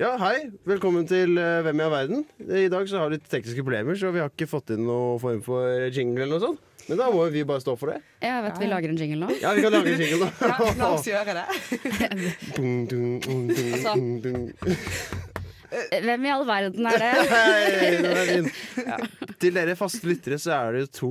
Ja, hei. Velkommen til eh, Hvem i all verden. I dag så har vi litt tekniske problemer, så vi har ikke fått inn noen form for jingle eller noe sånt. Men da må vi bare stå for det. Jeg vet vi lager en jingle nå. Ja, vi kan lage en jingle nå. Ja, la oss gjøre det. Dung, dung, Altså. Hvem i all verden er det? Hei, den er fin. Til dere faste lyttere så er det to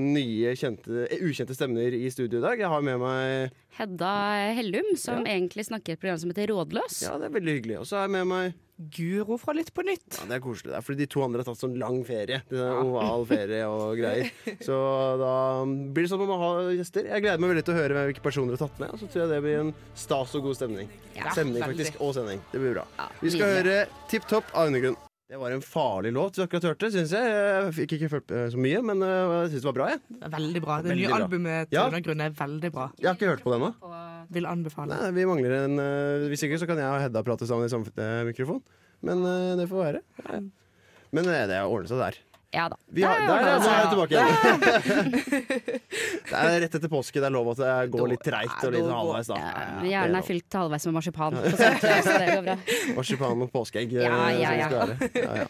nye kjente, eh, ukjente stemmer i studio i dag. Jeg har med meg Hedda Hellum, som egentlig snakker i et program som heter Rådløs. Ja, det er veldig hyggelig. Og så har jeg med meg Guro fra Litt på nytt. Ja, Det er koselig. Det er fordi de to andre har tatt sånn lang ferie. Det Oval ferie og greier. Så da blir det sånn at man ha gjester. Jeg gleder meg veldig til å høre hvilke personer du har tatt med. Så tror jeg det blir en stas og god stemning. Ja, stemning faktisk, og sending. Det blir bra. Vi skal høre Tipp Topp av Undergrunn. Det var en farlig låt du akkurat hørte, syns jeg. Jeg fikk ikke følt så mye, men øh, jeg syns det var bra. Jeg. Det Veldig bra. Det Veldig nye bra. albumet til Ja. Undergrunn er veldig bra. jeg har ikke hørt på det ennå. Vil anbefale. Nei, Vi mangler en uh, Hvis ikke så kan jeg og Hedda prate sammen i samme mikrofon. Men uh, det får være. Ja. Men uh, det ordner seg der. Ja da. Vi har, der, der, nå er jeg tilbake igjen. det er rett etter påske. Det er lov at det går litt treigt og litt halvveis. da Ja, Hjernen er fylt til halvveis med marsipan. så det går bra. Marsipan og påskeegg. Ja, eh, ja, ja. Ja, ja.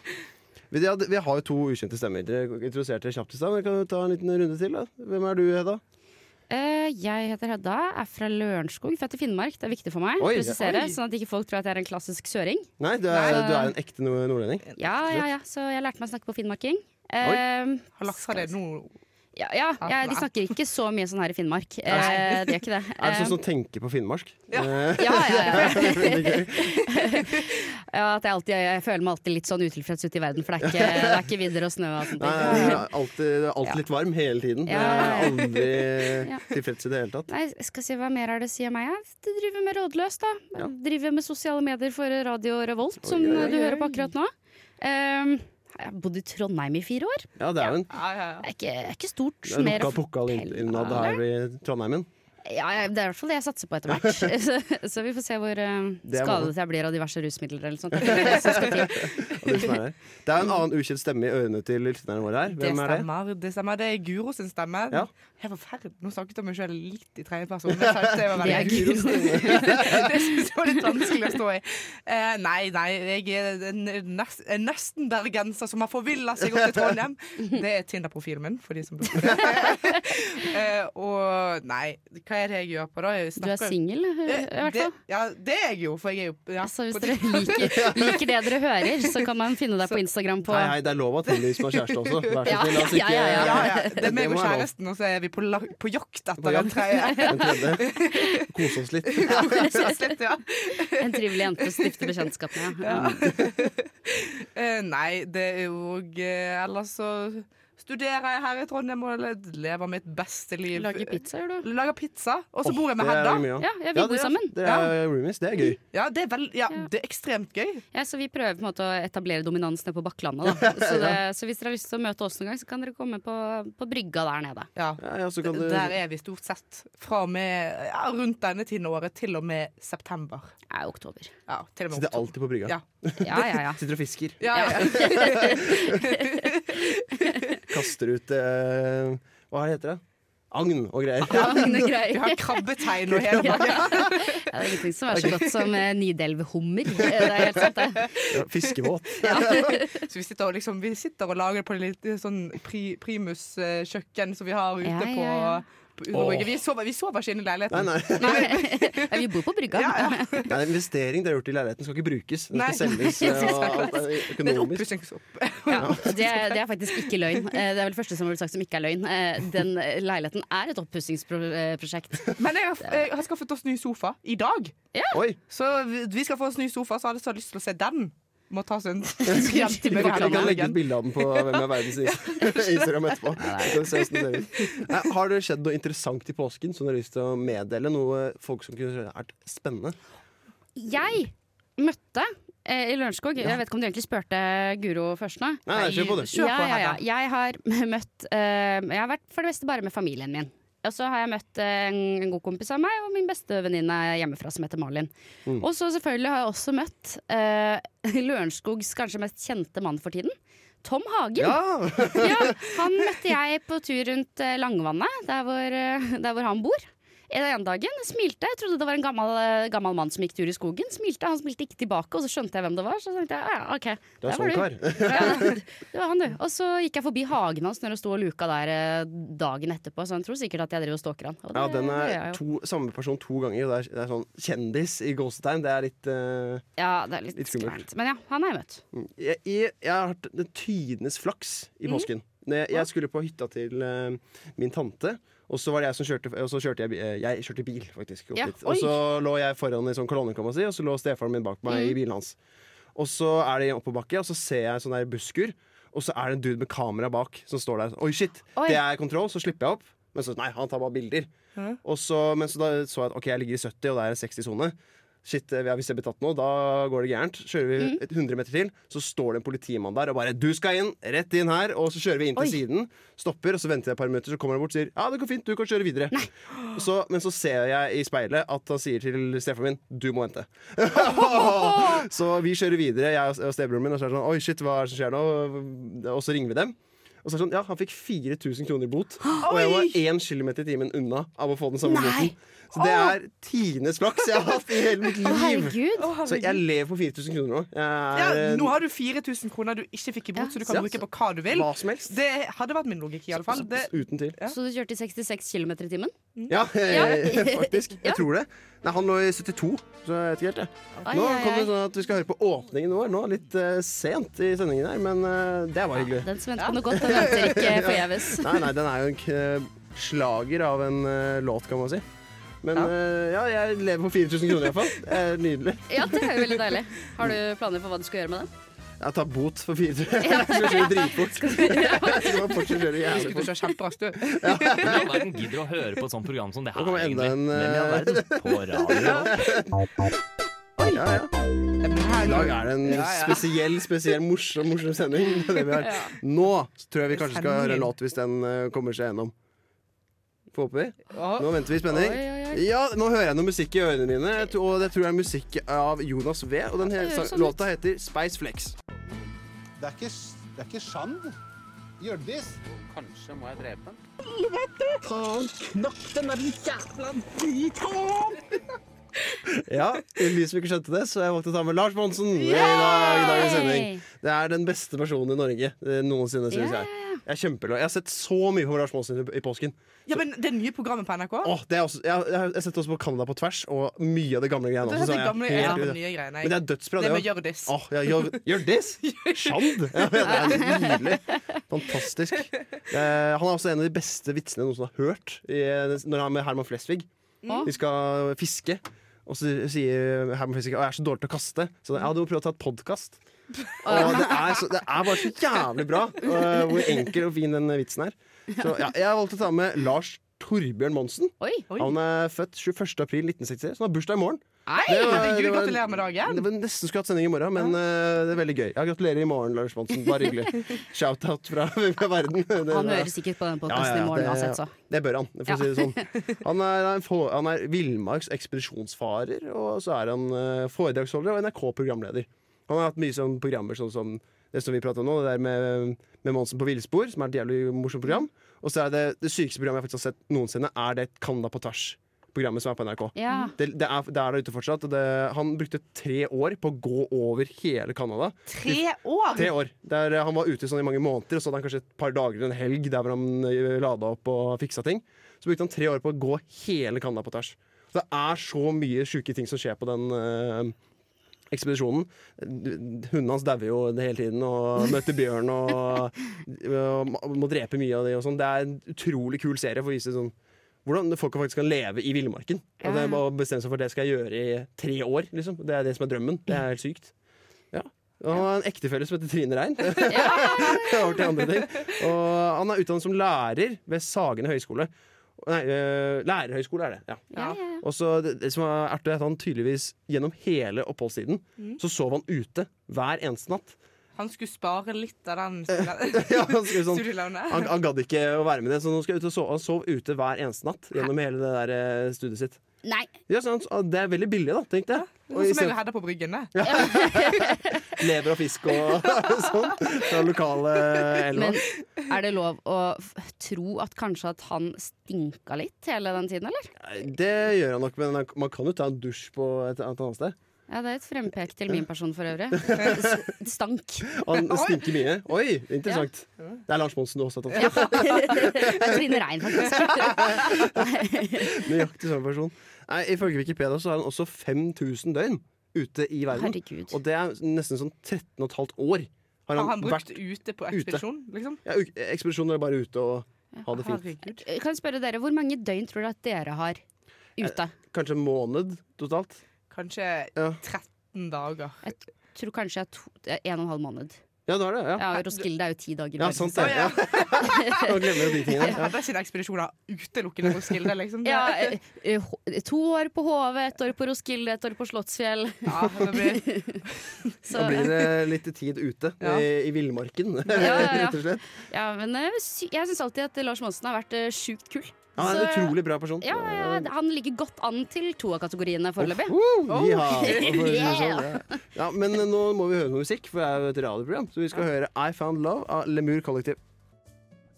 Vi, vi har jo to ukjente stemmer. Dere introduserte dere kjapt i stad. men Vi kan ta en liten runde til. Da. Hvem er du, Hedda? Eh, jeg heter Hedda, er fra Lørenskog, født i Finnmark. Det er viktig for meg Oi, presisere, oi. sånn at ikke folk tror at jeg er en klassisk søring. Nei, du er, Nei. du er en ekte nord- nordlending. Ja, ja, ja, Så jeg lærte meg å snakke på finnmarking. Eh, Har lagt fra deg nå. Ja, ja, ja, de snakker ikke så mye sånn her i Finnmark. Eh, de gjør ikke det. Er det Eh, sånn som tenker på finnmark? Ja. Eh, ja, ja, ja. Ja, at jeg, alltid, jeg føler meg alltid litt sånn utilfreds ute i verden, for det er ikke, det er ikke vidder og snø og sånt. Nei, jeg alltid, alltid litt varm hele tiden. Ja. Aldri Ja. tilfreds i det hele tatt. Nei, jeg skal si hva mer er det å si om meg? Jeg driver med Rådløs, da. Ja. Driver med sosiale medier for Radio Revolt, som Oi, oi, oi, du hører på akkurat nå. Um, jeg har bodd i Trondheim i fire år. Ja, det er jo en Ja, ja, Det er ikke, er ikke stort. mer pokal innad her i Trondheimen. Ja, det er i hvert fall det jeg satser på etter hvert. så, så vi får se hvor uh, er skadet jeg blir av diverse rusmidler eller sånt. Det er er er en annen ukjent stemme i ørene til lytterne våre her. Det stemmer, er det? stemmer. Det stemmer. Det er Guro sin stemme. Ja. er forferdelig. Nå snakket jeg om meg selv litt i tredje person. men jeg tenkte Det, Det er veldig- det syns jeg var litt vanskelig å stå i. Uh, nei, nei, jeg er nest, nesten bergenser som har forvilla seg opp til Trondheim. Det er Tinder-profilen min, for de som lurer på det. eh, og nei, hva er det jeg gjør på da? Jeg Du er singel, i hvert fall. ja, det er jeg jo, for jeg er jo ja, Så hvis dere liker, liker det dere hører, så kan man finne deg på Instagram på Nei, nei, det er lov å Tilly som har kjæreste også. Vær så Ja, snill, la oss ja, ikke ja, ja. Det er meg og kjæresten, og så er vi på, la- på jakt På etter jakt. Den tredje. Kose oss litt. Kose oss litt, ja. en trivelig jente å stifte bekjentskap med. Ja. Eh, nei, det er jo eh, Ellers så studerer jeg her i Trondheim og lever mitt beste liv. Lager pizza, gjør du? Lager pizza, og så oh, bor jeg med det Hedda. Ja, ja, vi bor det er- sammen. Det er roomies. Det er gøy. Ja, det er, vel, ja, Ja. det er ekstremt gøy. Ja, så vi prøver på en måte å etablere dominans nede på Bakklandet. Da. Så, det, så hvis dere har lyst til å møte oss noen gang, så kan dere komme på, på brygga der nede. Ja. Ja, ja, så kan du Der er vi stort sett fra og med ja, rundt denne tiden av året til og med september. Ja, oktober. Ja, til og med Sitter er alltid på brygga. Ja. Ja, ja, ja. Sitter og fisker. Ja, ja. Kaster ut eh, Hva heter det? Agn og greier. Agn Vi greier. har krabbetegn og hele pakka. Ja, det er ingenting som er så godt som eh, Nidelvhummer. Det er helt sant, det. Ja, fiskebåt. Så vi sitter og, liksom, vi sitter og lager på litt sånn pri, primus eh, kjøkken som vi har ute Ja, ja, på, Underbrygge. Vi sover, vi sover ikke inne i Nei, leiligheten. nei. Ja, vi bor på brygga. Ja, ja. Det er en investering dere har gjort i leiligheten. Skal ikke brukes. Den Nei. skal selges. eh, og alt er Det er økonomisk. oppussingsopp. Det, er- det er faktisk ikke løgn. Eh, Det er vel det første som har blitt sagt som ikke er løgn. Eh, Den leiligheten er et oppussingsprosjekt. Men jeg har, jeg har skaffet oss ny sofa i dag. Oi! Så vi- vi skal få oss ny sofa, så hadde jeg så lyst til å se den. Må tas en hjem til Vi kan, legge ut bilde av den på Hvem er verdens Instagram etterpå. Nei, Har det skjedd noe interessant i påsken som dere har lyst til å meddele? Noe folk som kunne vært spennende? Jeg møtte eh, i Lørenskog Jeg vet ikke om du egentlig spurte Guro først nå? Nei, nei, kjør på, det. Kjør ja, på, ja, ja. Hedda. Jeg har møtt eh, Jeg har vært for det meste bare med familien min. Og så har jeg møtt en, en god kompis av meg og min beste venninne hjemmefra som heter Malin. Mm. Og så selvfølgelig har jeg også møtt eh, Lørenskogs kanskje mest kjente mann for tiden. Tom Hagen. Ja! Ja, han møtte jeg på tur rundt eh, Langvannet, der hvor, eh, der hvor han bor. En dagen smilte. Jeg trodde det var en gammel, gammel mann som gikk tur i skogen. Smilte, Han smilte ikke tilbake, og så skjønte jeg hvem det var. Så tenkte jeg ja, ok, det er der var sånn kar. Ja, det var han, du. Og så gikk jeg forbi hagen hans når jeg sto og luka der eh, dagen etterpå, så han tror sikkert at jeg driver og stalker han. Og Ja, den er to, samme person to ganger, det er, det er sånn kjendis i gåsetegn. Det er litt uh, Ja, det er litt, Litt skummelt. Men ja, han har jeg møtt. jeg, jeg, jeg har hatt den tidenes flaks i påsken. Når Jeg, jeg skulle på hytta til uh, min tante, og så var det jeg som kjørte Og så kjørte jeg, eh, jeg kjørte bil, faktisk. Ja. Og så lå jeg foran i sånn kolonne, kan man si, og så lå stefaren min bak meg i bilen hans. Og så er det oppoverbakke, og så ser jeg sånn der busker, og så er det en dude med kamera bak som står der. Oi, shit! Oi. Det er kontroll, så slipper jeg opp. Men så nei, han tar bare bilder. Og så, men så da så jeg at ok, jeg ligger i 70, og det er 60-sone. Shit, eh, Hvis jeg blir tatt nå, da går det gærent. Kjører vi Mm. et 100 meter til, så står det en politimann der og bare 'Du skal inn! Rett inn her!' Og så kjører vi inn til Oi. siden, stopper, og så venter jeg et par minutter, så kommer han bort og sier 'Ja, det går fint, du kan kjøre videre'. Så, men så ser jeg i speilet at han sier til stefaren min 'Du må vente'. så vi kjører videre, jeg og- og stebroren min, og så er det sånn 'Oi, shit, hva er det som skjer nå?' Og så ringer vi dem. Og så er det sånn, ja, Han fikk 4000 kroner i bot, og jeg var én kilometer i timen unna av å få den samme Nei. boten. Så det er tidenes flaks jeg har hatt i hele mitt liv. herregud. Så jeg lever på 4000 kroner nå. Jeg ja, er, nå har du 4000 kroner du ikke fikk i bot, Ja. så du kan Ja, bruke på hva du vil. hva som helst. Det hadde vært min logikk, i alle fall. Det, Uten til. Ja. Så du kjørte i 66 km i timen? Ja, Ja. faktisk. Jeg tror det. Nei, han lå i 72, så jeg vet ikke helt. jeg. Nå kom det sånn at vi skal høre på åpningen vår nå, litt eh, sent i sendingen her, men eh, det var hyggelig. Den som venter på noe godt, den venter ikke forgjeves. Nei, nei, den er jo en k slager av en eh, låt, kan man si. Men Ja. eh, ja, jeg lever på 4000 kroner iallfall. Det er nydelig. Ja, det er jo veldig deilig. Har du planer for hva du skal gjøre med den? Jeg tar bot for 4000. Jeg skal kjøre dritfort. Jeg skal bare fortsette å kjøre jævlig skulle fort. kjøre kjemperaskt, du. Hvem i all verden gidder å høre på et sånt program som det her, Nå kommer enda en, eh? På radio? Ja, ja. Her- I dag er det en Ja, ja. spesiell, spesiell morsom, morsom sending. Det vi har. Nå tror jeg vi kanskje skal høre en låt hvis den eh, kommer seg gjennom. Får håpe vi. Nå venter vi i spenning. oi, oi. Ja, nå hører jeg noe musikk i ørene dine, og det tror jeg er musikk av Jonas V. Og den Det sånn låta heter Spice Flex. Det er ikke, det er ikke Sjand. Hjørdis. Kanskje må jeg drepe den? Ja, de som ikke skjønte det, så jeg valgte å ta med Lars Monsen i dag, i dagens sending. Det er den beste personen i Norge eh, noensinne, synes yeah. jeg. Jeg. Jeg har sett så mye på Lars Monsen i, i påsken. Ja, men Det nye programmet på NRK? Åh, det er også, jeg, jeg har sett også på Canada på tvers, og mye av det gamle greiene det også. er så de er gamle, helt ja, det. nye greiene. Men det er dødsbra, det det med òg. Hjørdis. Åh, ja, gjør! Sjand! Ja, det er nydelig. Fantastisk. Eh, han er også en av de beste vitsene jeg som har hørt. I, når han er med Herman Flesvig. Å. De skal fiske. Og så sier Herman Fisker at jeg er så dårlig til å kaste. Så ja, du må prøve å ta et podkast. Og det er, så, det er bare så jævlig bra eh, hvor enkel og fin den vitsen er. Så ja, jeg valgte å ta med Lars Torbjørn Monsen. Oi. Oi. Han er født 21. april 1963, så han har bursdag i morgen. Nei! Det var- Herregud, det var- gratulerer med dagen. Det var nesten skulle hatt sending i morgen, men eh, det er veldig gøy. Ja, gratulerer i morgen, Lars Monsen. Bare hyggelig. Shout-out fra, fra verden. Det Han hører sikkert på den Ja, podkasten ja, i morgen uansett, så. Det bør han, for å si det sånn. Han er, han er villmarks ekspedisjonsfarer, og så er han eh, foredragsholder og NRK-programleder. Han har hatt mye sånn programmer sånn som det som vi prater om nå, det der med, med Monsen på villspor, som er et jævlig morsomt program. Og så er det det sykeste programmet jeg faktisk har sett noensinne, er det Canada på tvers-programmet som er på NRK. Ja. Det, det, er, det er der ute fortsatt. Det, han brukte tre år på å gå over hele Canada. Tre år! Tre år. Der eh, han var ute sånn i mange måneder, og så hadde han kanskje et par dager en helg der hvor han eh, lada opp og fiksa ting. Så brukte han tre år på å gå hele Canada på tvers. Så det er så mye sjuke ting som skjer på den eh, ekspedisjonen. Hundene hans dauer jo hele tiden og møter bjørn og, og må drepe mye av det og sånn. Det er en utrolig kul serie for å vise sånn hvordan folk faktisk kan leve i villmarken. Å bestemme seg for det skal jeg gjøre i tre år. Liksom. Det er det som er drømmen. Det er helt sykt. Ja. Og han har en ektefelle som heter Trine Rein. Over til andre ting. Og han er utdannet som lærer ved Sagene høgskole. Nei, uh, lærerhøyskole er det. ja Ja, ja, ja. og så det, det som er artig, er at han tydeligvis gjennom hele oppholdstiden så sov han ute hver eneste natt. Han skulle spare litt av den Ja, han, skulle sånn, han, han gadd ikke å være med det, så nå skal jeg ut og sove. han sov ute hver eneste natt gjennom hele det der eh, studiet sitt. Nei. Ja, sant? Ah, Det er veldig billig, da, tenkte jeg. Og Noe som jeg hadde på bryggen. det. lever og fisk og sånn. Fra lokale elva. Men er det lov å tro at kanskje at han stinka litt hele den tiden, eller? Det gjør han nok, men man kan jo ta en dusj på et, et annet sted. Ja, det er et frempek til min person for øvrig. Det Stank. Han stinker mye. Oi, interessant. Det er Lars Monsen du også har tatt. Ja. Trine Rein, faktisk. Nøyaktig samme person. Nei, Ifølge Wikipedia så har han også 5000 døgn ute i verden. Herregud. Og det er nesten sånn 13 15 år. Har han brukt ute på ekspedisjon, liksom? ja, ekspedisjon er bare ute og ha det fint. Herregud. Kan jeg spørre dere, Hvor mange døgn tror dere at dere har ute? Kanskje en måned totalt. Kanskje Ja. 13 dager. Jeg tror kanskje jeg er to, eh, en og en halv måned. Ja, det er det. Ja, Ja, Roskilde er jo ti dager. ja verden, sant det. Ja. Ja. Nå glemmer jeg de tingene. Ja. Ja. hadde sine ekspedisjoner utelukkende Roskilde, Skilde, liksom. Ja, eh, eh, to år på HV, ett år på Roskilde, ett år på Slottsfjell. Ja, det blir Så, Da blir det litt tid ute Ja. i, i villmarken, Ja, ja, ja. rett og slett. ja, men eh, sy- jeg syns alltid at Lars Monsen har vært eh, sjukt kul. Ja, han er en Så- utrolig bra person. Ja, ja, Han ligger godt an til to av kategoriene foreløpig. Woo! Jiha. Yeah. sånn, Ja, men nå må vi høre noe musikk, for det er jo et radioprogram. Så vi skal høre I Found Love av Lemur Kollektiv.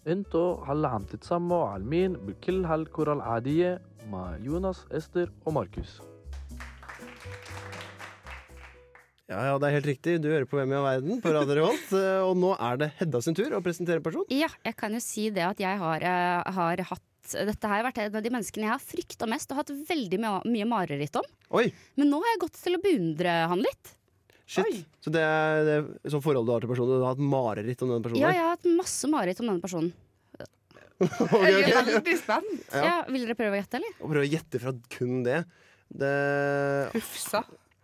انتوا هلا عم تتسمعوا على المين بكل هالكرة العادية مع يونس استر وماركوس Ja, ja, det er helt riktig. Du hører på Hvem i all verden på Radio Revolt. eh, Og nå er det Hedda sin tur å presentere en person. Ja, jeg kan jo si det at jeg har, eh, har hatt dette har vært en av de menneskene jeg har frykta mest og hatt veldig mye, mye mareritt om. Oi, Men nå har jeg gått til å beundre han litt. shit. Oi. Så det er det sånn forhold du har til personen? Du har hatt mareritt om denne personen? Ja, jeg har hatt masse mareritt om denne personen. Ok, Jeg er veldig spent. Ja. Ja, Vil dere prøve å gjette, eller? Å prøve å gjette fra kun det. Det Hufsa.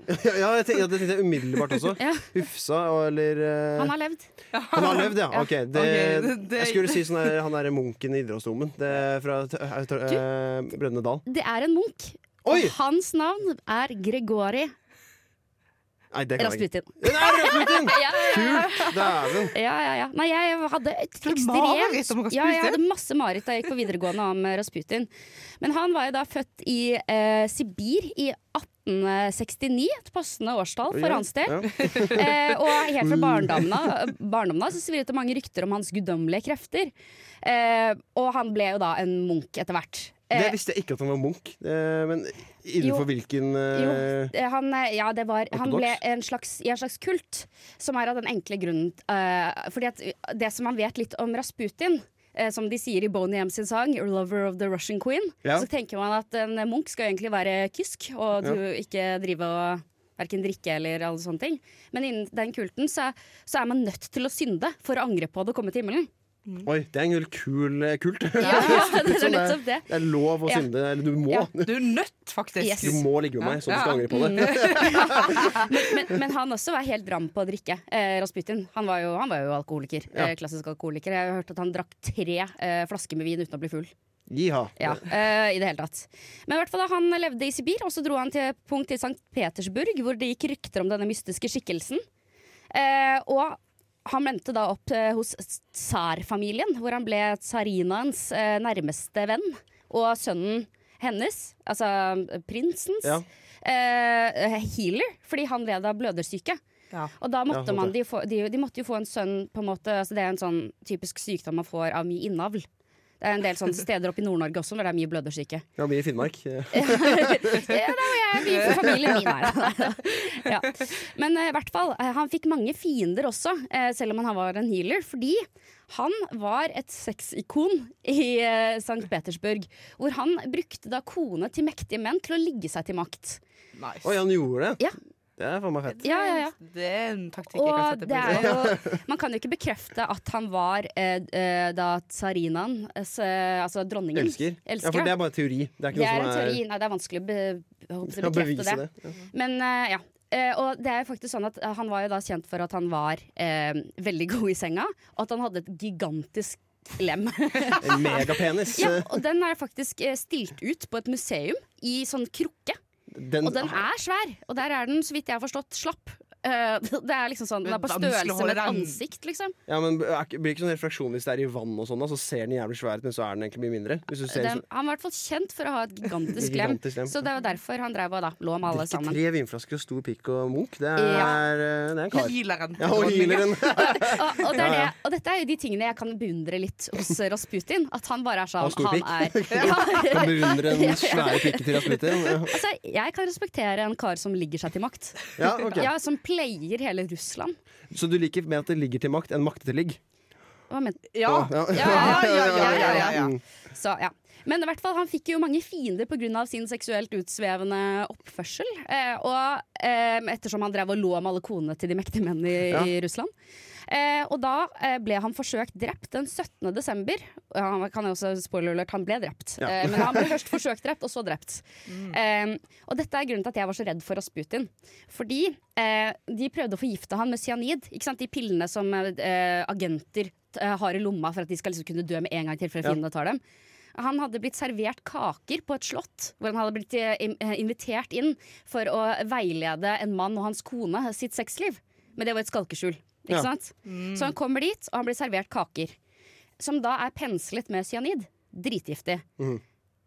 Ja, det tenkte jeg umiddelbart også. Ja. Hufsa og eller uh... Han har levd. Han har levd, ja. Ok, det, Ok, det- Jeg skulle si sånn der, han derre munken i Idrettsdomen. Fra uh, Brønnøy Dal. Det er en munk. Oi! Og hans navn er Gregori Nei, det kan jeg ikke. Rasputin. Er Rasputin! Ja, ja, ja. Kult! Dæven. Ja, ja, ja. Nei, jeg hadde et ekstremt Rasputin? Ja, jeg hadde masse mareritt da jeg gikk på videregående om eh, Rasputin. Men han var jo da født i eh, Sibir i 1869, et passende årstall for hans del. Eh, og helt fra barndommen av så svirret det mange rykter om hans guddommelige krefter. Eh, og han ble jo da en munk etter hvert. Det Eh, visste jeg ikke at han var munk. Eh, Men innenfor Jo. hvilken Jo, eh, han, ja, det var, han ble en slags, i en slags kult, som er av den enkle grunnen uh, Fordi at det som man vet litt om Rasputin som de sier i Boney M sin sang 'Lover of the Russian Queen', Ja. så tenker man at en munk skal egentlig være kysk og du ikke drive og Verken drikke eller alle sånne ting. Men innen den kulten så, så er man nødt til å synde for å angre på det og komme til himmelen. Oi, det er en veldig kul eh, kult. Ja, det er Sånn nettopp det. Det er lov å Ja. synde. Eller du må. Ja. Du er nødt, faktisk. Yes. Du må ligge med meg, så du skal angre på det. men, men han også var helt ram på å drikke. Eh, Rasputin. Han var jo, han var jo alkoholiker. Ja. Eh, klassisk alkoholiker. Jeg har hørt at han drakk tre eh, flasker med vin uten å bli full. Jiha. Ja, uh, i det hele tatt. Men i hvert fall da, han levde i Sibir, og så dro han til punkt i St. Petersburg, hvor det gikk rykter om denne mystiske skikkelsen. Uh, og han endte da opp eh, hos tsarfamilien, hvor han ble tsarinaens eh, nærmeste venn. Og sønnen hennes, altså prinsens, Ja. eh, healer, fordi han led av blødersyke. Ja. Og da måtte Ja, man, de, få, de, de måtte jo få en sønn på en måte altså Det er en sånn typisk sykdom man får av mye innavl. Det er en del sånne steder oppe i Nord-Norge også hvor det er mye blødersyke. Ja, mye i Finnmark. Eh, ja, det er mye for familien min her. ja. Men eh, i hvert fall, eh, han fikk mange fiender også, eh, selv om han var en healer. Fordi han var et sexikon i eh, St. Petersburg. Hvor han brukte da kone til mektige menn til å ligge seg til makt. Nice. Oi, han gjorde det? Ja. Det er for meg fett. Ja, ja, ja. Det er en taktikk jeg kan sette pris på. jo Man kan jo ikke bekrefte at han var eh, eh, da tsarinaen, eh, altså dronningen. Elsker. Ja, for det er bare teori. Det er ikke Det er noe en som er teori. Nei, det er vanskelig å be, å Ja, bekrefte det. det. Ja. Men eh, ja. Eh, og det er jo faktisk sånn at eh, Han var jo da kjent for at han var eh, veldig god i senga, og at han hadde et gigantisk lem. En megapenis. ja, og den er faktisk eh, stilt ut på et museum i sånn krukke. Den, Og den er svær. Og der er den, så vidt jeg har forstått, slapp. Eh, det er liksom sånn Den er på størrelse med et ansikt, liksom. Ja, men Blir ikke sånn refleksjon hvis det er i vann og sånn? da, Så ser den jævlig svær ut, men så er den egentlig mye mindre? Hvis du ser Den, han var i hvert fall kjent for å ha et gigantisk lem. Så det var derfor han drev og da lå med alle Drikke sammen. tre vinflasker og stor pikk og Munch, det er, Ja. eh, det er en kar. Healeren. Ja, og healeren. Og, og, det er Ja, ja. det, og dette er jo de tingene jeg kan beundre litt hos Rasputin. At han bare er sånn Han Han er ja. Kan beundre den svære pikken til Rasputin. Altså, jeg kan respektere en kar som ligger seg til makt. Ja, okay. Ja, Som player hele Russland. Så du liker mer at det ligger til makt enn makte til ligg? Hva men Ja. Ja, Ja, ja, ja, ja, ja, ja. Så, ja. Men i hvert fall, han fikk jo mange fiender pga. sin seksuelt utsvevende oppførsel. Eh, og eh, ettersom han drev og lå med alle konene til de mektige mennene i, Ja. i Russland. Eh, og da eh, ble han forsøkt drept den 17. desember. Han kan jo også spoiler alert, han ble drept. Ja. Eh, men han ble først forsøkt drept, og så drept. Eh, og dette er grunnen til at jeg var så redd for Rasputin. Fordi eh, de prøvde å forgifte han med cyanid. Ikke sant? De pillene som eh, agenter har i lomma for at de skal liksom kunne dø med en gang i tilfelle Ja. fiendene tar dem. Han hadde blitt servert kaker på et slott, hvor han hadde blitt eh, eh, invitert inn for å veilede en mann og hans kone sitt sexliv. Men det var et skalkeskjul. Ikke Ja. sant? Så han kommer dit, og han blir servert kaker. Som da er penslet med cyanid. Dritgiftig. Mm.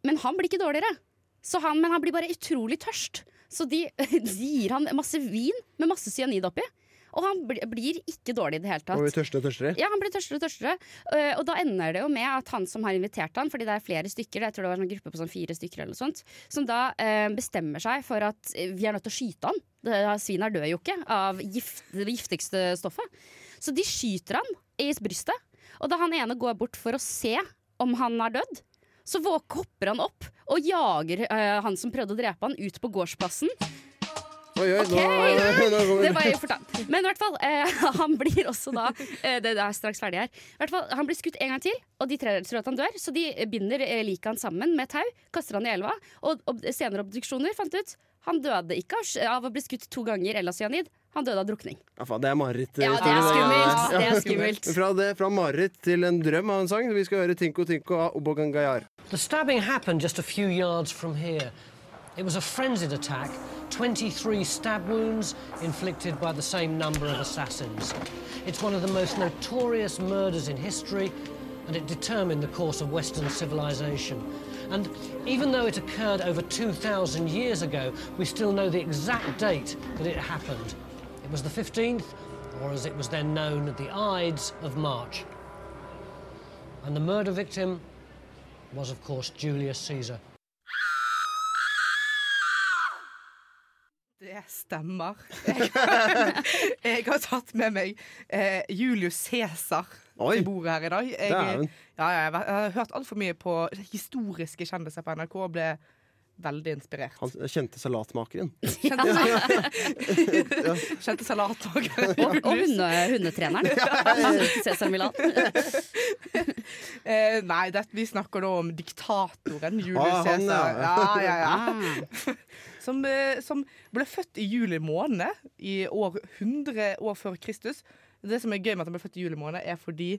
Men han blir ikke dårligere. Så han, men han blir bare utrolig tørst. Så de, de gir han masse vin med masse cyanid oppi. Og han bli- blir ikke dårlig i det hele tatt. Og blir tørstere og tørstere. Ja, han blir tørstere og tørstere. Uh, og da ender det jo med at han som har invitert han, fordi det er flere stykker, jeg tror det var en gruppe på sånn fire stykker eller noe sånt, som da uh, bestemmer seg for at eh, vi er nødt til å skyte han. Svinet svin dør jo ikke av gift, det giftigste stoffet. Så de skyter han i brystet. Og da han ene går bort for å se om han er dødd, så våk- hopper han opp og jager uh, han som prøvde å drepe han, ut på gårdsplassen. Oi, oi, okay. nå, nå nå, Det var jo fortalt. Men i hvert fall, eh, han blir også da eh, Det er straks ferdig her. Hvert fall, Han blir skutt en gang til, og de tre tror at han dør. Så de binder eh, liket hans sammen med tau, kaster han i elva. Og og senere obduksjoner fant ut han døde ikke av, av å bli skutt to ganger eller av cyanid. Han døde av drukning. Ja, faen, det er mareritt. Ja, det er skummelt. Det er skummelt. Fra, det, fra mareritt til en drøm av en sang. Vi skal høre Tinko Tinko av Obogangayar. The stabbing happened just a few yards from here. It was a frenzied attack, 23 stab wounds inflicted by the same number of assassins. It's one of the most notorious murders in history, and it determined the course of Western civilization. And even though it occurred over 2,000 years ago, we still know the exact date that it happened. It was the 15th, or as it was then known, the Ides of March. And the murder victim was, of course, Julius Caesar. Det stemmer. Jeg, jeg har tatt med meg eh, Julius Cæsar til bordet her i dag. Jeg, ja, ja, jeg, har hørt altfor mye på historiske kjendiser på NRK og ble veldig inspirert. Han kjente salatmakeren. Kjente salatmakeren Og, og hunde, hundetreneren. Cæsar Milan. Eh, nei, det, vi snakker da om diktatoren Julius Ah, han, Cæsar. ja. Ja, ja, ja. Ah. Som, eh, som ble født i juli måned i år 100 år før Kristus. Det som er gøy med at han ble født i juli måned, er fordi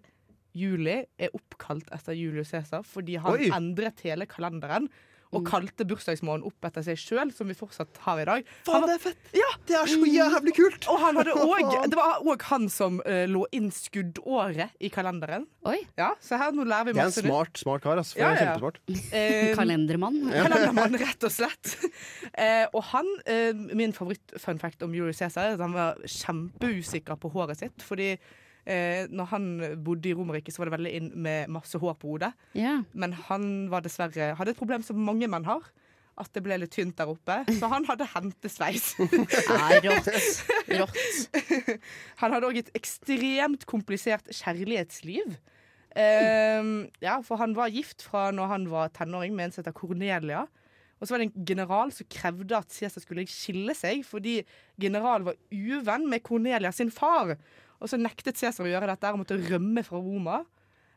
juli er oppkalt etter Julius Cæsar. Fordi han Oi. endret hele kalenderen og Mm. kalte bursdagsmåneden opp etter seg sjøl, som vi fortsatt har i dag. Faen, var- det er fett! Ja, Det er så jævlig kult! og han hadde også, det var òg han som uh, lå inn skuddåret i kalenderen. Oi. Ja, Så her nå lærer vi Det er en smart, smart kar. Altså. Ja, ja. Eh, Kalendermann. Kalendermann, rett og slett. Eh, og han, eh, min favoritt-fun fact om Julius Cæsar er at han var kjempeusikker på håret sitt. Fordi eh, når han bodde i Romerike, så var det veldig inn med masse hår på hodet. Ja. Men han var dessverre, hadde et problem som mange menn har. At det ble litt tynt der oppe. Så han hadde hentesveis. Rått. Rått. Han hadde òg et ekstremt komplisert kjærlighetsliv. Ehm, ja, for han var gift fra når han var tenåring med en som heter Cornelia. Og så var det en general som krevde at Cæsar skulle skille seg, fordi generalen var uvenn med Cornelia sin far. Og så nektet Cæsar å gjøre dette og måtte rømme fra Roma.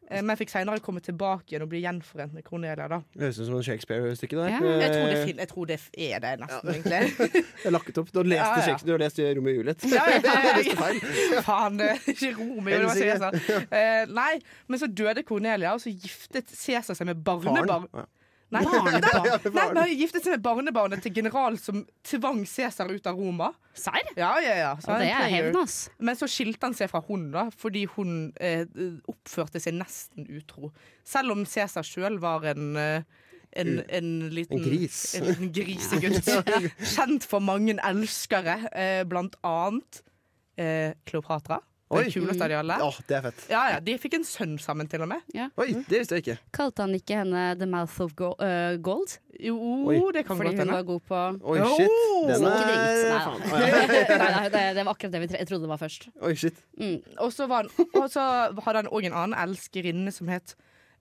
Eh, Men fikk senere komme tilbake igjen og bli gjenforent med Cornelia. da Det høres ut som en Shakespeare-stykke. der. Ja, Jeg tror det, Eh, jeg tror det er det, nesten, egentlig. Jeg lakket opp. Du har lest, Ja, ja. Shakespeare, du har lest Romeo og Juliet. Ja, ja, Det ja. Faen, det er ikke Romeo, det var. Cæsar. Eh, nei, men så døde Cornelia, og så giftet Cæsar seg med barnebarn. Faren. Nei, Barnebarn? Nei, men giftet seg med barnebarnet til general som tvang Cæsar ut av Roma. Serr? Ja, ja, ja. Så Og det er hevn, ass. Men så skilte han seg fra hun da, fordi hun eh, oppførte seg nesten utro. Selv om Cæsar sjøl var en eh, en, en liten En gris. En liten grisegutt. Kjent for mange elskere, eh, blant annet eh, Kleopatra. Oi. Det kuleste av de det er fett. Ja, ja, De fikk en sønn sammen, til og med. Oi, det visste jeg ikke. Kalte han ikke henne The Mouth of øh, Gold? Jo, Oi. det kan Fordi godt hun var god på Oi, shit. Oh! Den er. Nei, faen. da. nei, nei det, det var akkurat det vi tre- trodde det var først. Oi, shit. Mm. Og så var han- og så hadde han òg en annen elskerinne som het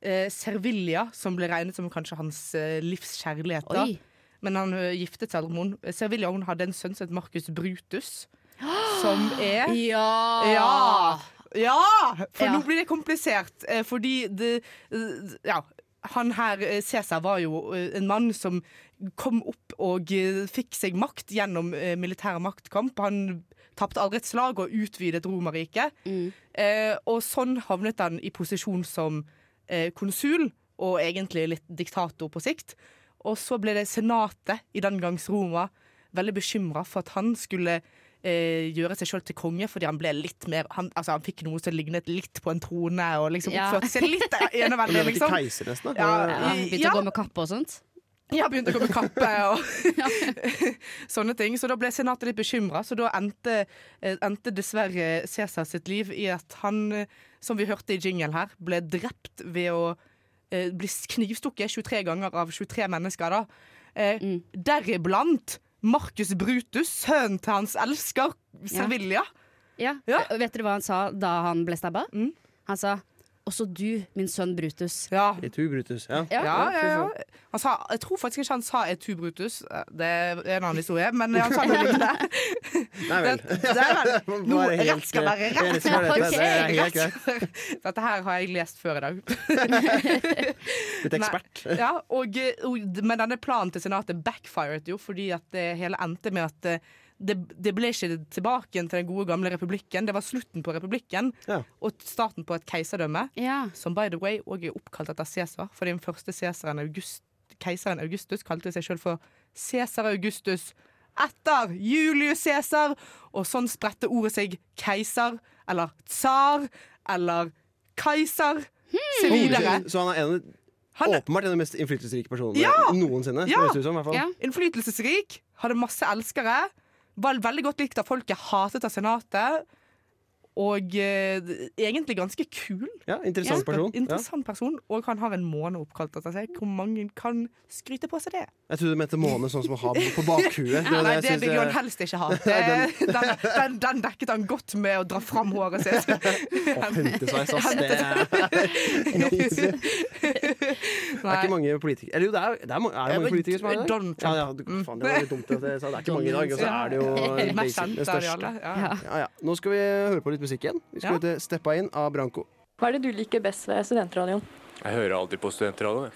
eh, Servilia, som ble regnet som kanskje hans eh, livs kjærlighet. da. Oi. Men han ø, giftet seg aldri med henne. Servilia hun hadde en sønn som het Marcus Brutus. Som er Ja! Ja! Ja! For Ja. nå blir det komplisert. eh, Fordi det eh, Ja. Han her, eh, Cæsar, var jo en mann som kom opp og fikk seg makt gjennom militær maktkamp. Han tapte aldri et slag og utvidet Romerriket. Mm. Eh, og sånn havnet han i posisjon som eh, konsul, og egentlig litt diktator på sikt. Og så ble det senatet i den gangs Roma veldig bekymra for at han skulle eh, gjøre seg sjøl til konge, fordi han ble litt mer Han, altså, han fikk noe som lignet litt på en trone, og liksom Ja. oppførte seg litt Han eneveldig, liksom. keiser, nesten. da. Ja, Ja, Begynte Ja. å gå med kappe og sånt? Ja, begynte å gå med kappe og sånne ting. Så da ble senatet litt bekymra. Så da endte, eh, endte dessverre Cæsar sitt liv i at han, eh, som vi hørte i jingle her, ble drept ved å eh, bli knivstukket 23 ganger av 23 mennesker. da. Eh, Mm. Deriblant Marcus Brutus, sønnen til hans elsker Servilia. Ja. Ja. Vet dere hva han sa da han ble stabba? Mm. Han sa 'også du, min sønn Brutus'. Ja. Etu Brutus. Ja. Ja. Ja, ja, ja. Han sa, jeg tror faktisk ikke han sa Etu Brutus. Eh, Det er en annen historie, men han sa noe lignende. Nei vel. Det, det er vel Nå, rett skal være rett. rett være rett. Det er Dette her har jeg lest før i dag. Blitt ekspert. Ja, og, eh, og, men denne planen til senatet backfired jo, fordi at det hele endte med at eh, det, det ble ikke tilbake til den gode gamle republikken. Det var slutten på republikken Ja. og starten på et keiserdømme. Ja. Som by the way òg er oppkalt etter Cæsar. For den første Cæsaren August, keiseren Augustus kalte seg sjøl for Cæsar Augustus. Etter Julius Cæsar! Og sånn spredte ordet seg keiser, eller tsar, eller keiser. Se videre. Så han er en, Han er åpenbart en av de mest innflytelsesrike personene Ja! noensinne. Ja! som, i hvert fall. Ja. innflytelsesrik, hadde masse elskere. Var veldig godt likt av folket, hatet av senatet. Og eh, egentlig ganske kul. Ja, interessant person. Ja. Interessant person. Og han har en måne oppkalt etter seg. Hvor mange kan skryte på seg det? Jeg trodde du mente måne sånn som å ha på bakhuet. Det Nei, det vil jo han helst ikke ha. Den, den, den dekket han godt med å dra fram håret sitt. Å, hentesveis, ass. Det er, det er ikke mange politikere Eller jo, det er, det er, er det mange politikere som har det? Donald Trump. Ja, ja, faen, det var litt dumt at jeg sa det. er ikke mange i dag, og så er det jo Mest basic, kjent det av de største. Ja, ja. Nå skal vi høre på litt musikk igjen. Vi skal Ja. høre Steppa inn av Branko. Hva er det du liker best ved studentradioen? Jeg hører alltid på studentradioen.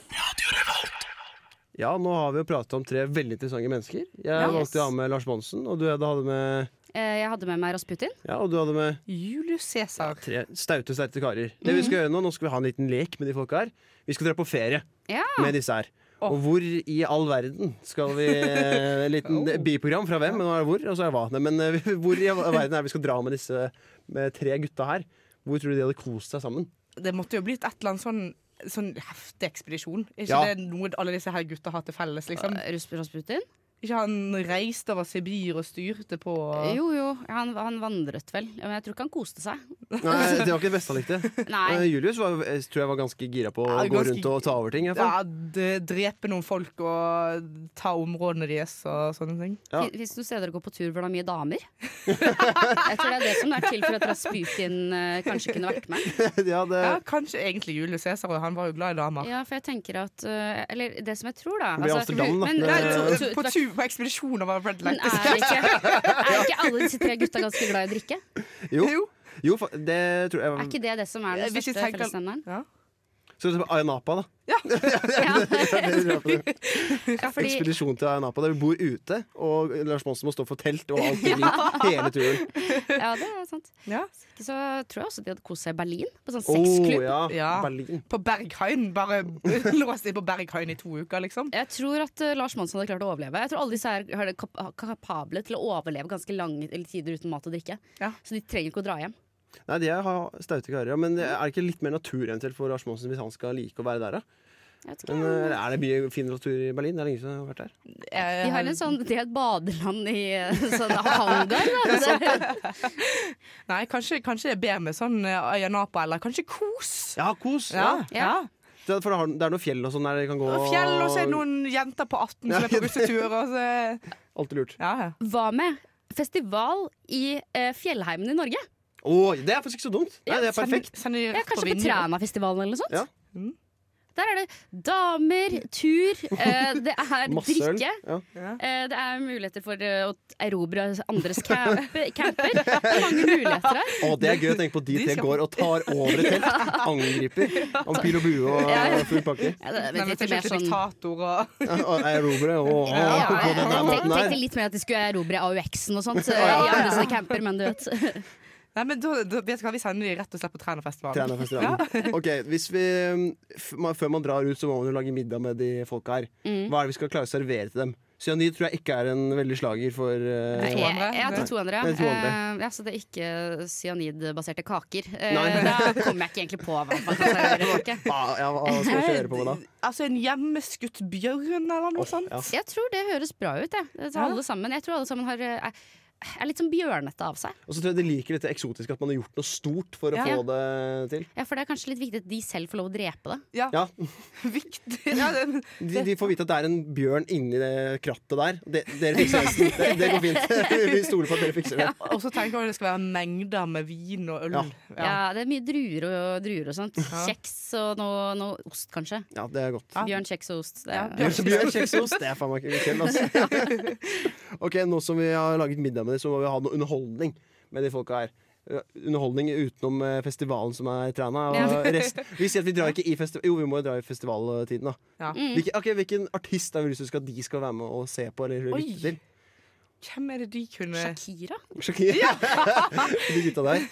Ja, nå har vi jo pratet om tre veldig interessante mennesker. Jeg Ja. valgte å ha med Lars Monsen, og du hadde hadde med Eh, Jeg hadde med meg Rasputin. Ja, og du hadde med Julius Cæsar. tre staute, sterke karer. Det vi skal gjøre nå, nå skal vi ha en liten lek med de folka her. Vi skal dra på ferie Ja. med disse her. Og hvor i all verden skal vi eh, En liten Oh. biprogram fra hvem, men nå er det hvor, og så er det hva. Men eh, hvor i all verden er vi skal dra med disse med tre gutta her? Hvor tror du de hadde kost seg sammen? Det måtte jo blitt et eller annet sånn Sånn heftig ekspedisjon. Er ikke Ja. det noe alle disse her gutta har til felles? liksom? Eh, og Rasputin? Ikke han reiste over Sibir og styrte på Jo, jo. Han, han vandret vel. Men jeg tror ikke han koste seg. Nei, Det var ikke det beste han likte. Nei. Julius var, jeg tror jeg var ganske gira på å Ja, gå ganske- rundt og ta over ting. Ja, drepe noen folk og ta områdene deres og sånne ting. Ja. Fin- Fins det noen steder å gå på tur hvor det er mye damer? jeg tror det er det som er til for at Rasputin eh, kanskje kunne vært med. ja, det, Ja, Kanskje egentlig Julius Cæsar, han var jo glad i damer. Ja, for jeg tenker at eh, Eller det som jeg tror, da. Altså, Amsterdam, da. men, Nei, men, to, to- på, tvert- på ekspedisjon over Red men Light er ikke, er ikke alle disse tre gutta ganske glad i å drikke? jo, Jo. jo, det tror jeg Er ikke det det som er den største fellesnevneren? Ja. Skal det er Ayanapa, da? Ja. Ekspedisjon til Ayanapa der vi bor ute, og Lars Monsen må stå for telt og alt mulig hele turen. Ja, det er sant. Ja. Så tror jeg også de hadde kost seg i Berlin, på sånn sexklubb. ja, Ja. Berlin. På Berghain. Bare låst inn på Berghain i to uker, liksom. Jeg tror at uh, Lars Monsen hadde klart å overleve. Jeg tror alle disse her er kap kapable til å overleve ganske lange tider uten mat og drikke. Ja. Så de trenger ikke å dra hjem. Nei, de har staute karer, ja, men er det ikke litt mer natur eventuelt for Lars Monsen hvis han skal like å være der, da? Men, eh, er det mye fin natur i Berlin? Det er lenge siden jeg har vært der. De har en sånn, de har et badeland i uh, sånn. Så- Nei, kanskje, kanskje det er bedre med sånn øya Ayanapa, eller kanskje Kos. Ja, kos! Ja, Ja. ja. For det, er noe fjell og sånn der de kan gå Og fjell, og så er det noen jenter på 18 som er på russetur. Og så, Alltid lurt. ja, ja. Hva med festival i eh, fjellheimen i Norge? Å, det er faktisk ikke så dumt! Nei, det er perfekt. Send, send Ja, kanskje på på Trænafestivalen eller noe sånt? Ja. Der er det damer, tur, eh, det er drikke. Ja. eh, det er muligheter for eh, å erobre andres camper. camper. Det er mange muligheter her. Oh, det er gøy å tenke på de tre går og tar over et telt. Angriper. Om pil og bue og Ja, full pakke. Ja, det, Nei, men litt mer sånn diktator og Erobre og på den måten her. tenkte litt mer at de skulle erobre AUX-en og sånt. I andre sånne camper, men du vet. Nei, men da, da, vet du hva, Vi sender de rett og slett på Trænafestivalen. Ja. Ok, hvis vi, Før man drar ut, så må man jo lage middag med de folka her. Mm. Hva er det vi skal klare å servere til dem? Cyanid tror jeg ikke er en veldig slager for uh, Nei. Jeg, jeg to andre. Det er to andre. Eh, ja, så det er ikke cyanidbaserte kaker. Uh, da kommer jeg ikke egentlig på hva man kan servere. ah, ja, Hva skal vi kjøre på med da? Altså en hjemmeskutt bjørn eller noe sånt. Ja. Jeg tror det høres bra ut, jeg. Alle sammen. Jeg tror alle sammen har, er, litt sånn bjørnete av seg. Og så tror jeg de liker dette eksotiske, at man har gjort noe stort for å Ja. få det til. Ja, For det er kanskje litt viktig at de selv får lov å drepe det. Ja, Ja, viktig. Ja, det, de, de får vite at det er en bjørn inni det krattet der. De, dere fikser det. Det, det går fint. Vi stoler på at dere fikser det. og så tenker jeg at det skal være mengder med vin og øl. Ja. Ja, Det er mye druer og, druer og sånt. Ja. Kjeks og noe, noe ost, kanskje. Ja, det er godt. Ja. Bjørn, kjeks og ost. Det Ja, er, bjørn. kjeks og ost. Det er faen meg ikke kveld, altså. Ok, nå som vi har laget middag med dem, så må vi ha noe underholdning med de folka her. Eh, Underholdning utenom eh, festivalen som er i Træna. Og Ja. rest. Vi sier at vi drar ikke i festival Jo, vi må jo dra i festivaltiden, da. Ja. Mm. Hvilken, ok, hvilken artist har vi lyst til at de skal være med og se på eller Oi. lytte til? Hvem er det de kunne, Shakira? Shakira. Ja. de gutta der.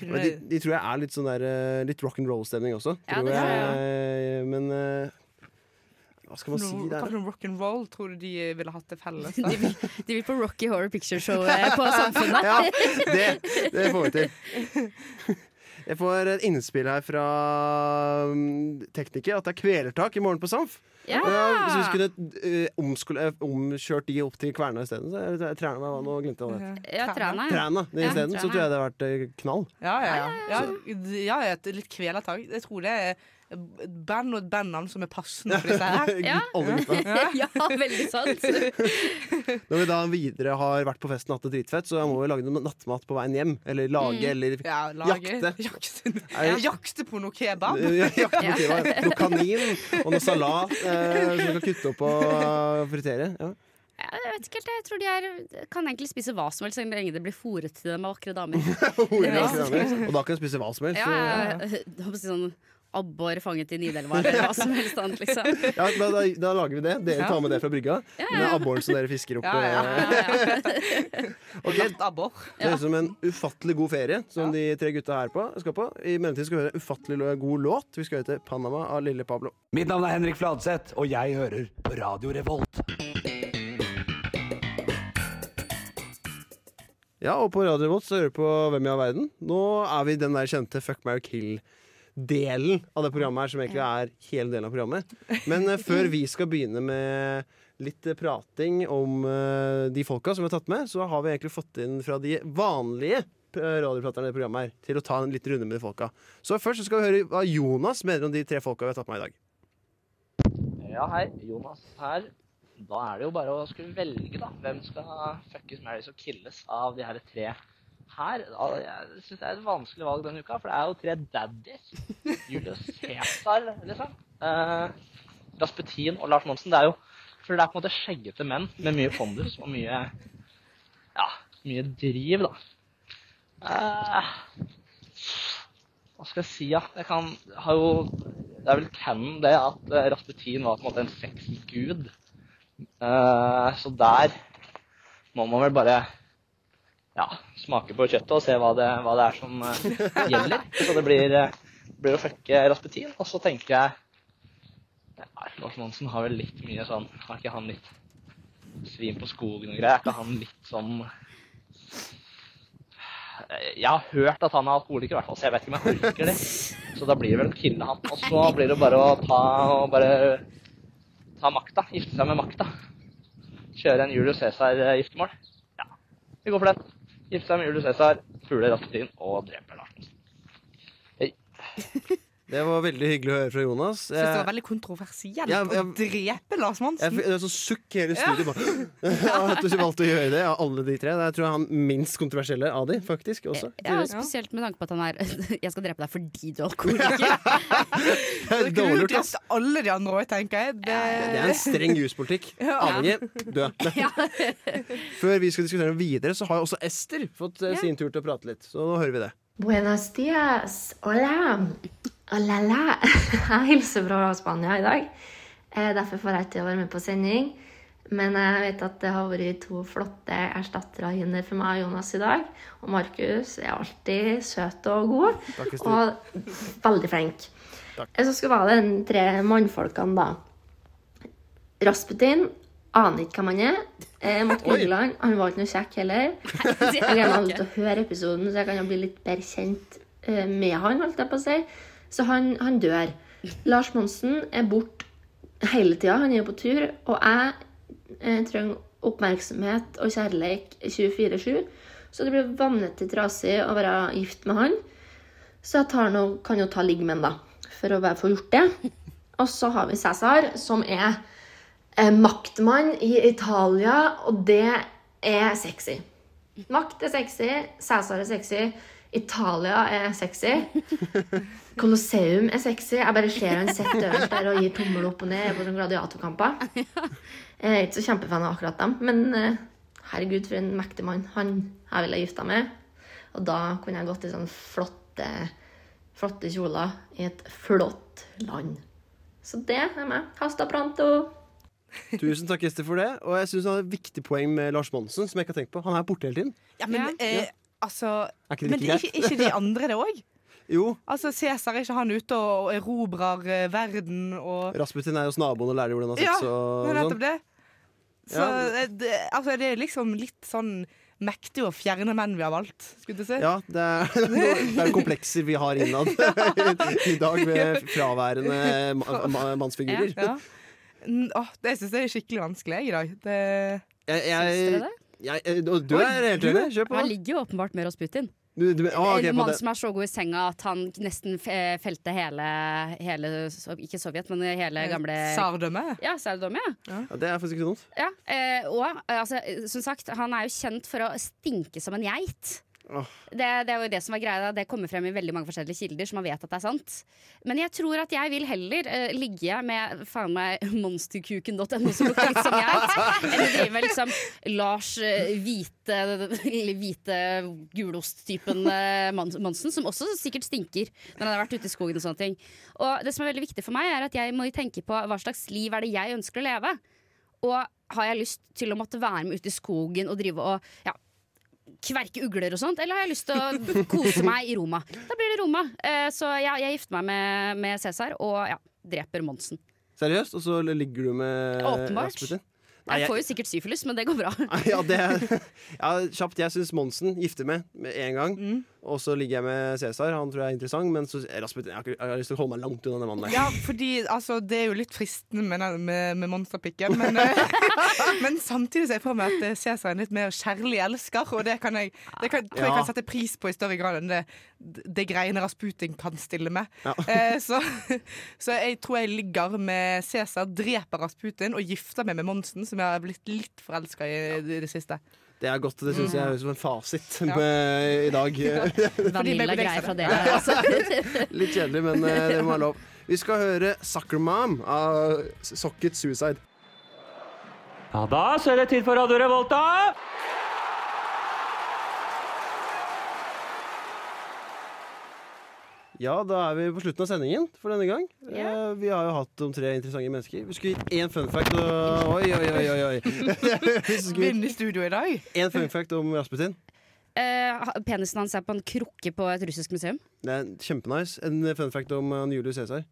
Ja. De, de tror jeg er litt sånn der eh, Litt rock and roll-stemning også. Ja, Tror det er jeg. Men eh, hva skal man si Hva der? noe rock'n'roll tror du de ville hatt det felles? De vil, de vil på Rocky Horror Picture Show eh, på Samfunnet. Ja, det, det får vi til. Jeg får et innspill her fra um, tekniker at det er kvelertak i morgen på Samf. Ja. Ja, hvis vi skulle uh, omskole- eh, omkjørt de opp til Kverna isteden, så Træna nå glemte jeg hva det. Ja, Træna. ja. Træna Ja, isteden, så tror jeg det hadde vært eh, knall. Ja, ja, ja. ja, ja et litt kvelertak. Jeg tror det er band og et bandnavn som er passende for disse her. Ja. Ja, veldig sant. Når vi da videre har vært på festen og hatt det dritfett, så må vi lage noe nattmat på veien hjem. Eller lage, Mm. eller Ja, lage, Jakte. Jakte, Ja. jakte på noe kebab. Jakte på kebab. Noe kanin og noe salat eh, som vi kan kutte opp og eh, fritere. Ja. Jeg vet ikke helt, jeg tror de er, kan egentlig spise hva som helst så lenge det blir fôret til dem av vakre damer. Ja. Og da kan de spise hva som helst. Ja, så- ja, jeg håper si sånn abbor fanget i Nidelva eller hva som helst annet, liksom. Ja, da, da, da lager vi det. Dere tar med det fra brygga. Den abboren som dere fisker opp. Ja, ja. eh, Ja, ja. Ok, Det høres ut som en ufattelig god ferie som de tre gutta her på, skal på. I mellomtiden skal vi høre en ufattelig god låt. Vi skal høre til 'Panama' av Lille Pablo. Mitt navn er Henrik Fladseth, og jeg hører Radio Revolt. Ja, og på Radio Revolt så hører vi på Hvem i all verden. Nå er vi den der kjente Fuck, marry, kill-delen av det programmet her, som egentlig er hele delen av programmet. Men eh, før vi skal begynne med litt eh, prating om eh, de folka som vi har tatt med, så har vi egentlig fått inn fra de vanlige radioplaterne radiopraterne i programmet her til å ta en liten runde med de folka. Så først så skal vi høre hva Jonas mener om de tre folka vi har tatt med i dag. Ja, hei. Jonas her. Da er det jo bare å skulle velge, da. Hvem skal fuckes, marries og killes av de her tre her? Ja, Jeg syns det er et vanskelig valg denne uka, for det er jo tre daddies. Julius Cæsar, liksom. Eh, Rasputin og Lars Monsen. Det er jo For det er på en måte skjeggete menn med mye pondus og mye Ja, mye driv, da. Eh, hva skal jeg si, ja? Jeg kan har jo det er vel canon det at eh, Rasputin var på en måte en sexgud. Eh, så der må man vel bare ja, smake på kjøttet og se hva det, hva det er som uh, gjelder. Så det blir, uh, blir å fucke Rasputin. Og så tenker jeg ja, Lars Monsen har vel litt mye sånn Har ikke han litt svin på skogen og greier? Er ikke han litt sånn Jeg har hørt at han er alkoholiker, i hvert fall, så jeg vet ikke om jeg orker det. Så da blir det vel å kille han. Og så blir det bare å ta, bare ta makta. Gifte seg med makta. Kjøre en Julius Cæsar-giftermål. Ja, vi går for den. Gifte seg med Julius Cæsar, pule Rasputin og dreper Lars Monsen. Det var veldig hyggelig å høre fra Jonas. Jeg synes det Eh, var veldig kontroversielt Ja, jeg, å drepe Lars Jeg, Monsen. det er så sukk i hele Ja. studiet. Bare. At du valgte å gjøre det av alle de tre. Det er, tror jeg han minst kontroversielle av de, faktisk. Også. Ja, spesielt med tanke på at han er Jeg skal drepe deg fordi du er alkoholiker. Det kunne Dårlig gjort, drept alle de andre òg, tenker jeg. Det, Det er en streng juspolitikk. Avhengig, død. Før vi skal diskutere videre, så har jo også Ester fått eh, Ja. sin tur til å prate litt. Så nå hører vi det. Buenos dias. Hola. Hola, la. Jeg hilser fra Spania i dag. Eh, Derfor får jeg ikke være med på sending. Men jeg vet at det har vært to flotte erstattere inne for meg og Jonas i dag. Og Markus er alltid søt og god. Takk. Og veldig flink. Takk. Så skal være den tre mannfolkene, da. Rasputin aner ikke hvem han er. Jeg måtte google han. Han var ikke noe kjekk heller. Jeg er gleder meg litt til å høre episoden, så jeg kan bli litt bedre kjent eh, med han. holdt jeg på å si. Så han, han dør. Lars Monsen er borte hele tida. Han er på tur. Og jeg jeg trenger oppmerksomhet og kjærleik 24-7. Så det blir vanvittig trasig å være gift med han. Så jeg noe, kan jo ta ligg med han, da. For å bare få gjort det. Og så har vi Cæsar, som er eh, maktmann i Italia, og det er sexy. Makt er sexy, Cæsar er sexy, Italia er sexy. Colosseum er sexy. Jeg bare ser han sitter øverst der og gir tommel opp og ned på sånne gladiatorkamper. Jeg er ikke så kjempefan av akkurat dem, men eh, herregud, for en mektig mann. Han jeg ville gifta meg. Og da kunne jeg gått i sånne flotte, flotte kjoler i et flott land. Så det er meg. Hasta pronto. Tusen takk, Ester, for det. Og jeg syns han har et viktig poeng med Lars Monsen, som jeg ikke har tenkt på. Han er borte hele tiden. Ja, men eh, altså Er ikke det Men ikke, ikke de andre det òg? Jo. Altså, Cæsar er ikke han ute og erobrer eh, verden og Rasputin er hos naboen og lærer hvordan han har Ja, sex og det er nettopp sånn. det. Så Ja. eh, det, altså, det er liksom litt sånn mektig og fjerne menn vi har valgt, skulle du si. Ja, det er, det er komplekser vi har innad i dag med fraværende ma mannsfigurer. Ja. ja. Åh, det syns jeg er skikkelig vanskelig i dag. Det... Jeg, Syns dere det? jeg, jeg, du er helt enig? Kjør på. Han ligger jo åpenbart med Rasputin. Du, du, ah, okay, en mann som er så god i senga at han nesten fe- felte hele, hele Ikke Sovjet, men hele gamle Tsardømmet? Ja, tsardømmet. Ja. Ja, det er faktisk ikke dumt. Ja, eh, og eh, altså, som sagt, han er jo kjent for å stinke som en geit. Det, det er jo det som er greia. Det kommer frem i veldig mange forskjellige kilder, så man vet at det er sant. Men jeg tror at jeg vil heller uh, ligge med faen meg monsterkuken.no som lukter litt som geit, enn å drive med liksom Lars uh, hvite, hvite gulost-typen uh, Monsen, som også sikkert stinker når han har vært ute i skogen og sånne ting. Og det som er veldig viktig for meg, er at jeg må tenke på hva slags liv er det jeg ønsker å leve. Og har jeg lyst til å måtte være med ute i skogen og drive og ja, kverke ugler og sånt, eller har jeg lyst til å kose meg i Roma? Da blir det Roma. Eh, så ja, jeg gifter meg med, med Cæsar og ja, dreper Monsen. Seriøst? Og så ligger du med Åpenbart. Rasputin? Jeg får jo sikkert syfilis, men det går bra. ja, det ja, kjapt. Jeg syns Monsen gifter med med en gang. Mm. Og så ligger jeg med Cæsar. Han tror jeg er interessant. Men så Rasputin, jeg har, ikke- jeg har lyst til å holde meg langt unna den mannen der. Ja, fordi altså, det er jo litt fristende med, med, med monsterpikken, men, eh, men samtidig ser jeg for meg at eh, Cæsar er en litt mer kjærlig elsker, og det kan jeg, det kan, tror jeg Ja. kan sette pris på i større grad enn det, det greiene Rasputin kan stille med. Ja. Eh, så, så jeg tror jeg ligger med Cæsar, dreper Rasputin og gifter meg med Monsen, som jeg har blitt litt forelska i i det siste. Det er godt. Det syns jeg høres ut som en fasit Ja. med, i dag. Vanilla-greier fra dere. Altså. Litt kjedelig, men eh, det må være lov. Vi skal høre 'Sucker Mom' av Socket Suicide. Ja, da så er det tid for Radio Revolta! Ja, da er vi på slutten av sendingen for denne gang. Eh, vi har jo hatt om tre interessante mennesker. Vi skulle gitt én fun fact. Og... Oi, oi, oi. oi, oi. Vinne studio i dag. én fun fact om Rasputin. Uh, penisen hans er på en krukke på et russisk museum. Det er kjempenice. En fun fact om uh, Julius Cæsar.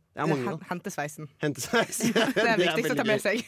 Hentesveisen. Hentesveis. Det er viktigst å ta med seg.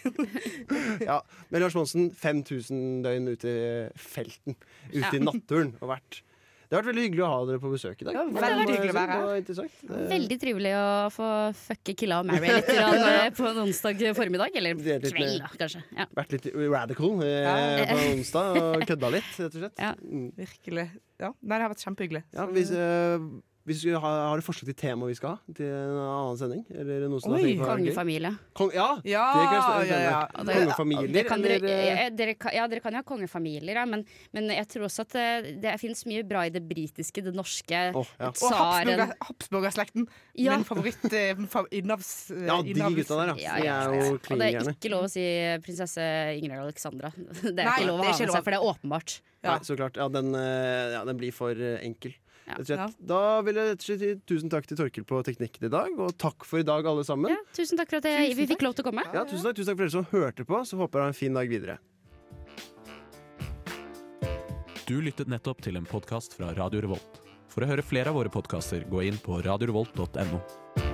Ja, men Lars Monsen, 5000 døgn ute i felten. Ute Ja. i naturen. Og vært. Det har vært veldig hyggelig å ha dere på besøk i dag. Ja, veldig hyggelig å være her. interessant. Det- Veldig trivelig å få fucke killa og marry litt eh, på en onsdag formiddag. Eller er kveld, da, kanskje. Ja. Vært litt radical eh, Ja. på onsdag og kødda litt, rett og slett. Ja. Mm. Virkelig. Ja. Nei, det har vært kjempehyggelig. Ja, hvis, eh, hvis du har, har du forslag til tema vi skal ha til en annen sending? Eller noe som Oi, er? Kongefamilie. Kong, ja, Ja, det kan jeg stå- ja, ja. Kongefamilier, Det kan dere, eller eh, eh, dere kan, ja, dere kan jo ha kongefamilier, ja, men, men jeg tror også at det, det finnes mye bra i det britiske, det norske. oh, ja. Og Tsaren. Habsburgerslekten. Ja. Min favoritt eh, innavs... eh, ja, de gutta der, Ja, ja. De er jo jo Og det er ikke lov å si prinsesse Ingrid Alexandra. Det er Nei, ikke lov å ha med seg, for det er åpenbart. Ja. Nei, så klart. Ja, den, eh, ja, den blir for eh, enkel. Ja. Rett og slett. Ja. Da vil jeg rett og slett si tusen takk til Torkel på teknikken i dag, og takk for i dag, alle sammen. Ja, tusen takk for at jeg, vi fikk lov til å komme. Ja, tusen takk, tusen takk for dere som hørte på. Så håper jeg har en fin dag videre. Du lyttet nettopp til en podkast fra Radio Revolt. For å høre flere av våre podkaster, gå inn på radiorevolt.no.